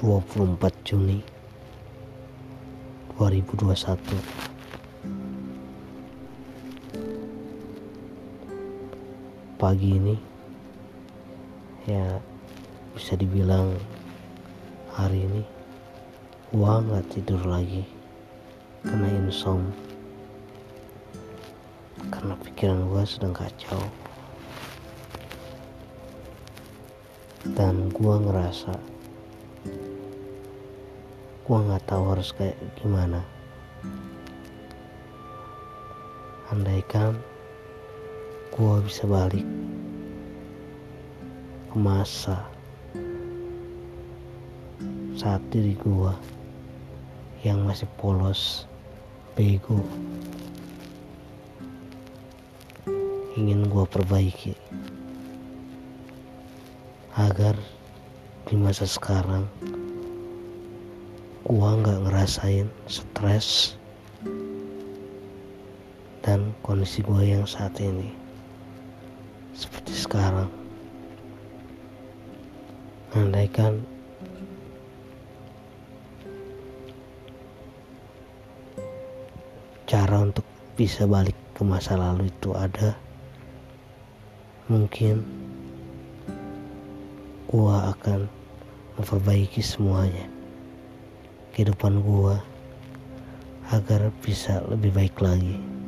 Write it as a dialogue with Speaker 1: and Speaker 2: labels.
Speaker 1: 24 Juni 2021 pagi ini ya bisa dibilang hari ini gua nggak tidur lagi karena insom karena pikiran gua sedang kacau. Dan gua ngerasa gua nggak tahu harus kayak gimana. Andaikan gua bisa balik ke masa saat diri gua yang masih polos bego ingin gua perbaiki agar di masa sekarang gua nggak ngerasain stres dan kondisi gua yang saat ini seperti sekarang. Andaikan cara untuk bisa balik ke masa lalu itu ada mungkin gua akan memperbaiki semuanya. Kehidupan gua agar bisa lebih baik lagi